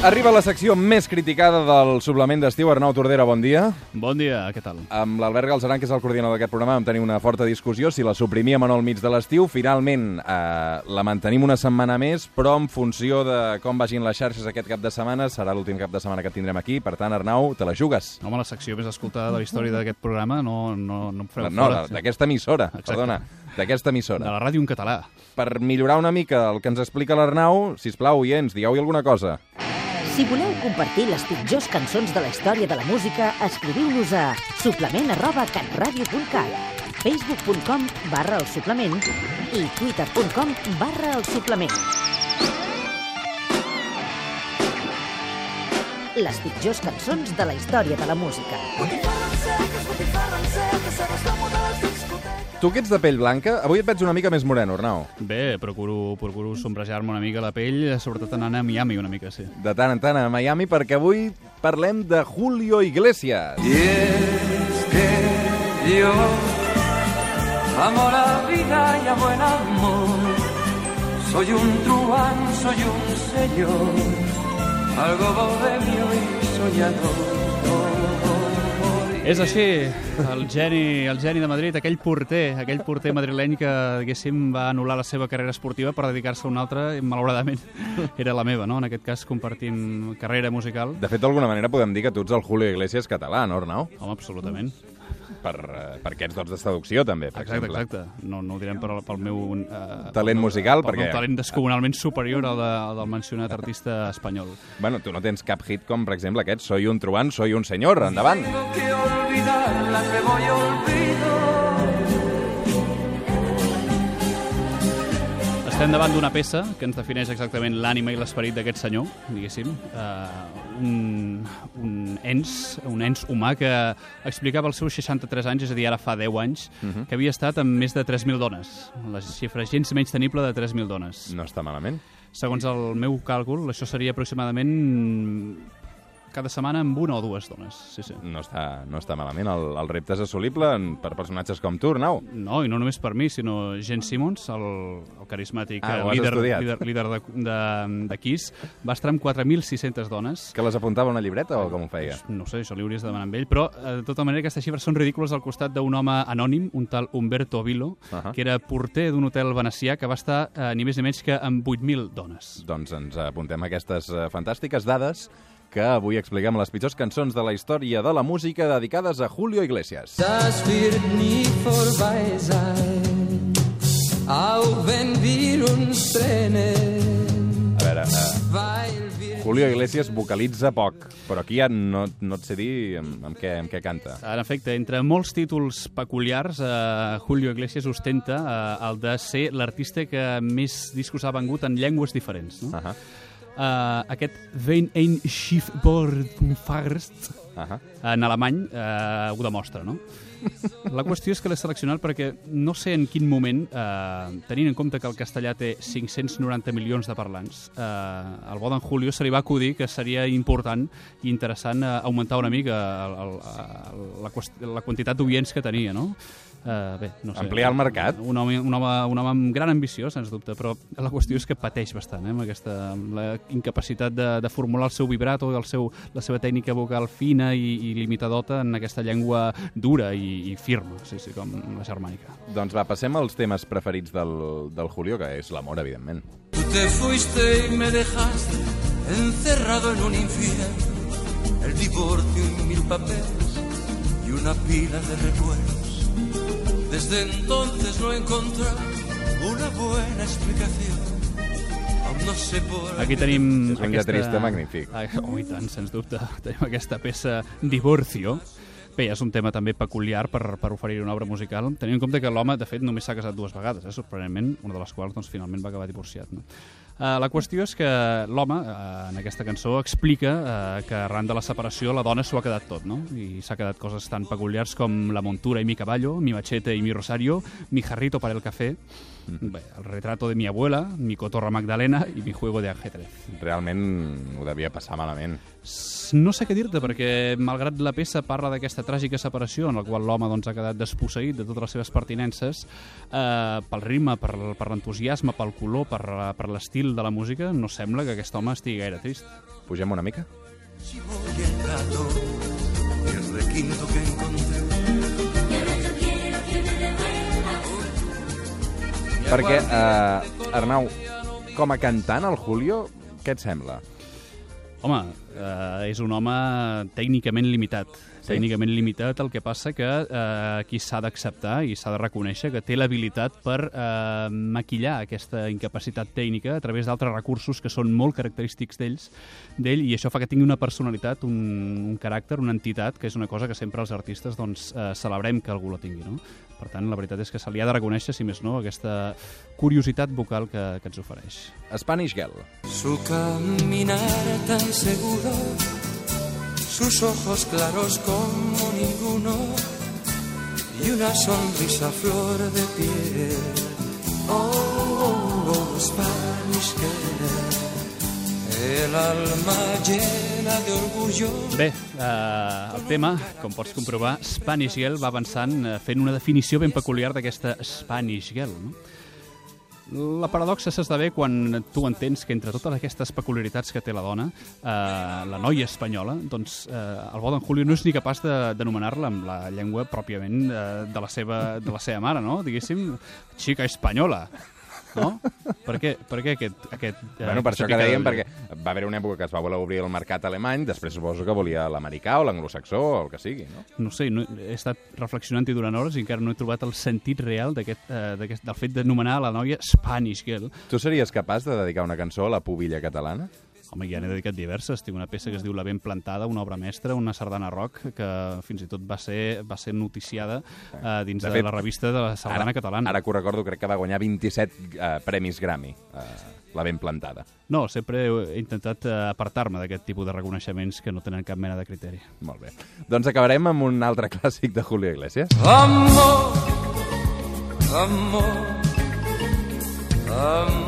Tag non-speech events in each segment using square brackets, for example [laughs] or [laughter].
Arriba la secció més criticada del suplement d'estiu. Arnau Tordera, bon dia. Bon dia, què tal? Amb l'Albert Galzeran, que és el coordinador d'aquest programa, vam tenir una forta discussió si la suprimíem o no al mig de l'estiu. Finalment eh, la mantenim una setmana més, però en funció de com vagin les xarxes aquest cap de setmana, serà l'últim cap de setmana que tindrem aquí. Per tant, Arnau, te la jugues. Home, la secció més escoltada de la història d'aquest programa no, no, no em fareu No, fora. d'aquesta emissora, Exacte. perdona, d'aquesta De emissora. la ràdio en català. Per millorar una mica el que ens explica l'Arnau, sisplau, oients, digueu-hi alguna cosa. Si voleu compartir les pitjors cançons de la història de la música, escriviu-nos a suplement arroba catradio.cat facebook.com barra el suplement i twitter.com barra el suplement. Les pitjors cançons de la història de la música. Tu que ets de pell blanca, avui et veig una mica més moreno, Arnau. Bé, procuro, procuro sombrejar-me una mica la pell, sobretot anant a Miami una mica, sí. De tant en tant a Miami, perquè avui parlem de Julio Iglesias. Y es que yo amo la vida y amo el amor. Soy un truán, soy un señor, algo bohemio y soñador. És així, el geni, el geni de Madrid, aquell porter, aquell porter madrileny que, diguéssim, va anul·lar la seva carrera esportiva per dedicar-se a una altra, i malauradament era la meva, no? En aquest cas, compartint carrera musical. De fet, d'alguna manera podem dir que tu ets el Julio Iglesias català, no, Arnau? Home, absolutament. Per, eh, per aquests dots de seducció, també, per Exacte, exemple. exacte. No, no ho direm per, pel meu... Eh, Talent musical, pel perquè- meu talent descomunalment superior al, de, al del mencionat artista espanyol. Bueno, tu no tens cap hit com, per exemple, aquest Soy un truán, soy un senyor, endavant. Tengo que olvidar la que voy olvido. Estem davant d'una peça que ens defineix exactament l'ànima i l'esperit d'aquest senyor, diguéssim. Uh, un, un ens, un ens humà que explicava als seus 63 anys, és a dir, ara fa 10 anys, que havia estat amb més de 3.000 dones. La xifra gens menys tenible de 3.000 dones. No està malament. Segons el meu càlcul, això seria aproximadament cada setmana amb una o dues dones. Sí, sí. No està, no està malament. El, el repte és assolible per personatges com tu, Arnau. No, i no només per mi, sinó Gene Simmons, el, el carismàtic Ah, líder, estudiat. líder, líder de, de, de Kiss, va estar amb 4.600 dones. Que les apuntava a una llibreta o com ho feia? No sé, això li hauries de demanar amb ell, però eh, de tota manera aquestes xifres són ridícules al costat d'un home anònim, un tal Umberto Vilo, Ahà. que era porter d'un hotel venecià que va estar eh, ni més ni menys que amb 8.000 dones. Doncs ens apuntem aquestes eh, fantàstiques dades que avui expliquem les pitjors cançons de la història de la música dedicades a Julio Iglesias. Das wird nie vorbei sein, auch wenn wir uns trennen, A veure, eh, Julio Iglesias vocalitza poc, però aquí ja no, no et sé dir amb, amb, què, amb què canta. En efecte, entre molts títols peculiars, eh, Julio Iglesias ostenta eh, el de ser l'artista que més discos ha vengut en llengües diferents. No? Ahà, Uh, aquest Vein ein Schiffbordfarst ahà. en alemany eh, ho demostra, no? La qüestió és que l'he seleccionat perquè no sé en quin moment, eh, tenint en compte que el castellà té 590 milions de parlants, eh, al bo d'en Julio se li va acudir que seria important i interessant eh, augmentar una mica el, el, el, la, la quantitat d'oients que tenia, no? Eh, bé, no sé. Ampliar el mercat. Un home, un, home, un home amb gran ambició, sens dubte, però la qüestió és que pateix bastant, eh, amb aquesta amb la incapacitat de, de formular el seu vibrato, el seu, la seva tècnica vocal fina i, i limitadota en aquesta llengua dura i, i firma, sí, sí, com la germànica. Doncs va, passem als temes preferits del, del Julio, que és l'amor, evidentment. Tú te fuiste y me dejaste encerrado en un infierno, el divorcio y mil papeles y una pila de recuerdos. Desde entonces no he encontrado una buena explicación. Aquí tenim... És un lletrista magnífic. Oh, i tant, sens dubte. [laughs] Tenim aquesta peça Divorcio, Bé, és un tema també peculiar per, per oferir una obra musical, tenint en compte que l'home, de fet, només s'ha casat dues vegades, eh, sorprenentment, una de les quals doncs, finalment va acabar divorciat. No? Uh, la qüestió és que l'home, uh, en aquesta cançó, explica uh, que arran de la separació la dona s'ho ha quedat tot, no? I s'ha quedat coses tan peculiars com la montura i mi caballo, mi machete i mi rosario, mi jarrito para el café, Bé, el retrato de mi abuela, mi cotorra Magdalena i mi juego de ajedrez. Realment ho devia passar malament. No sé què dir-te, perquè malgrat la peça parla d'aquesta tràgica separació en la qual l'home doncs, ha quedat desposseït de totes les seves pertinences, eh, pel ritme, per, per l'entusiasme, pel color, per, per l'estil de la música, no sembla que aquest home estigui gaire trist. Pugem una mica? Chivo y el gato y el requinto que encontré. Perquè, eh, Arnau, com a cantant, el Julio, què et sembla? Home, eh, és un home tècnicament limitat. Tècnicament limitat, el que passa que eh, aquí s'ha d'acceptar i s'ha de reconèixer que té l'habilitat per eh, maquillar aquesta incapacitat tècnica a través d'altres recursos que són molt característics d'ells d'ell i això fa que tingui una personalitat, un, un caràcter, una entitat, que és una cosa que sempre els artistes doncs, eh, celebrem que algú la tingui. No? Per tant, la veritat és que se li ha de reconèixer, si més no, aquesta curiositat vocal que, que ens ofereix. Spanish Girl. Su caminar tan seguro, sus ojos claros como ninguno y una sonrisa flor de piel. Oh, oh, oh, Spanish girl, el alma llena de orgullo. Bé, eh, el tema, com pots comprovar, Spanish Girl va avançant eh, fent una definició ben peculiar d'aquesta Spanish Girl. No? La paradoxa s'esdevé quan tu entens que entre totes aquestes peculiaritats que té la dona, eh, la noia espanyola, doncs eh, el bo d'en Julio no és ni capaç d'anomenar-la amb la llengua pròpiament eh, de, la seva, de la seva mare, no? Diguéssim, xica espanyola. No? Per què, per què aquest... aquest eh, Bueno, per això que dèiem, perquè va haver una època que es va voler obrir el mercat alemany, després suposo que volia l'americà o l'anglosaxó o el que sigui, no? no sé, no, he estat reflexionant-hi durant hores i encara no he trobat el sentit real d'aquest, eh, del fet d'anomenar la noia Spanish Girl. Tu series capaç de dedicar una cançó a la pubilla catalana? Home, ja n'he dedicat diverses. Tinc una peça que es diu La ben plantada, una obra mestra, una sardana rock, que fins i tot va ser, va ser noticiada eh, dins De de, fet, la revista de la sardana catalana. Ara que ho recordo, crec que va guanyar 27 eh, premis Grammy, eh, la ben plantada. No, sempre he intentat eh, apartar-me d'aquest tipus de reconeixements que no tenen cap mena de criteri. Molt bé. Doncs acabarem amb un altre [laughs] clàssic de Julio Iglesias. Amor, amor, amor.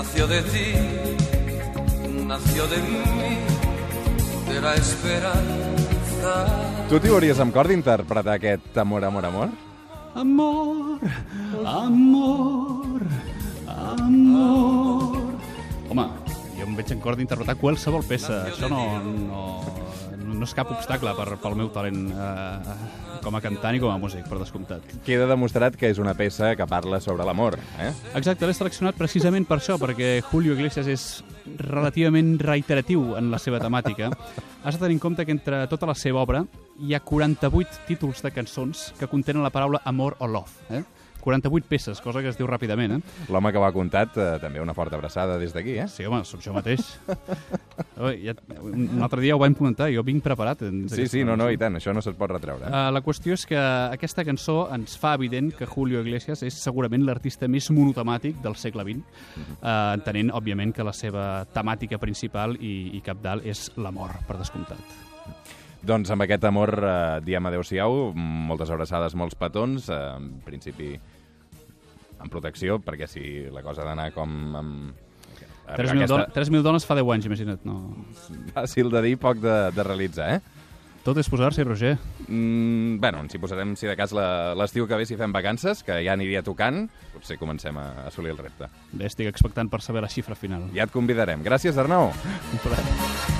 Nació de ti, nació de mí, de la esperanza. Tu t'hi hauries amb cor d'interpretar aquest Amor, amor, amor? Amor, amor, amor... Home, jo em veig en cor d'interpretar qualsevol peça. Això no, no, no és cap obstacle per, pel meu talent eh, com a cantant i com a músic, per descomptat. Queda demostrat que és una peça que parla sobre l'amor, eh? Exacte, l'he seleccionat precisament per això, perquè Julio Iglesias és relativament reiteratiu en la seva temàtica. Has de tenir en compte que entre tota la seva obra hi ha 48 títols de cançons que contenen la paraula amor o love. Eh? 48 peces, cosa que es diu ràpidament. Eh? L'home que ho ha contat, eh, també una forta abraçada des d'aquí, eh? Sí, home, sóc jo mateix. [laughs] Ja, un altre dia ho vam comentar, jo vinc preparat. en Sí, sí, no, no, i tant, això no se't pot retreure. Eh? Uh, la qüestió és que aquesta cançó ens fa evident que Julio Iglesias és segurament l'artista més monotemàtic del segle XX, uh, entenent, òbviament, que la seva temàtica principal i, i capdalt és l'amor, per descomptat. Doncs amb aquest amor eh, diem adeu-siau, moltes abraçades, molts petons, eh, en principi amb protecció, perquè si la cosa ha d'anar com... Amb... 3.000 aquesta... do 3.000 dones fa 10 anys, imagina't. No. Fàcil de dir, poc de, de realitzar, eh? Tot és posar-s'hi, Roger. Mm, bueno, ens hi posarem, si de cas, l'estiu que ve, si fem vacances, que ja aniria tocant, potser comencem a assolir el repte. Bé, estic expectant per saber la xifra final. Ja et convidarem. Gràcies, Arnau. Un plaer.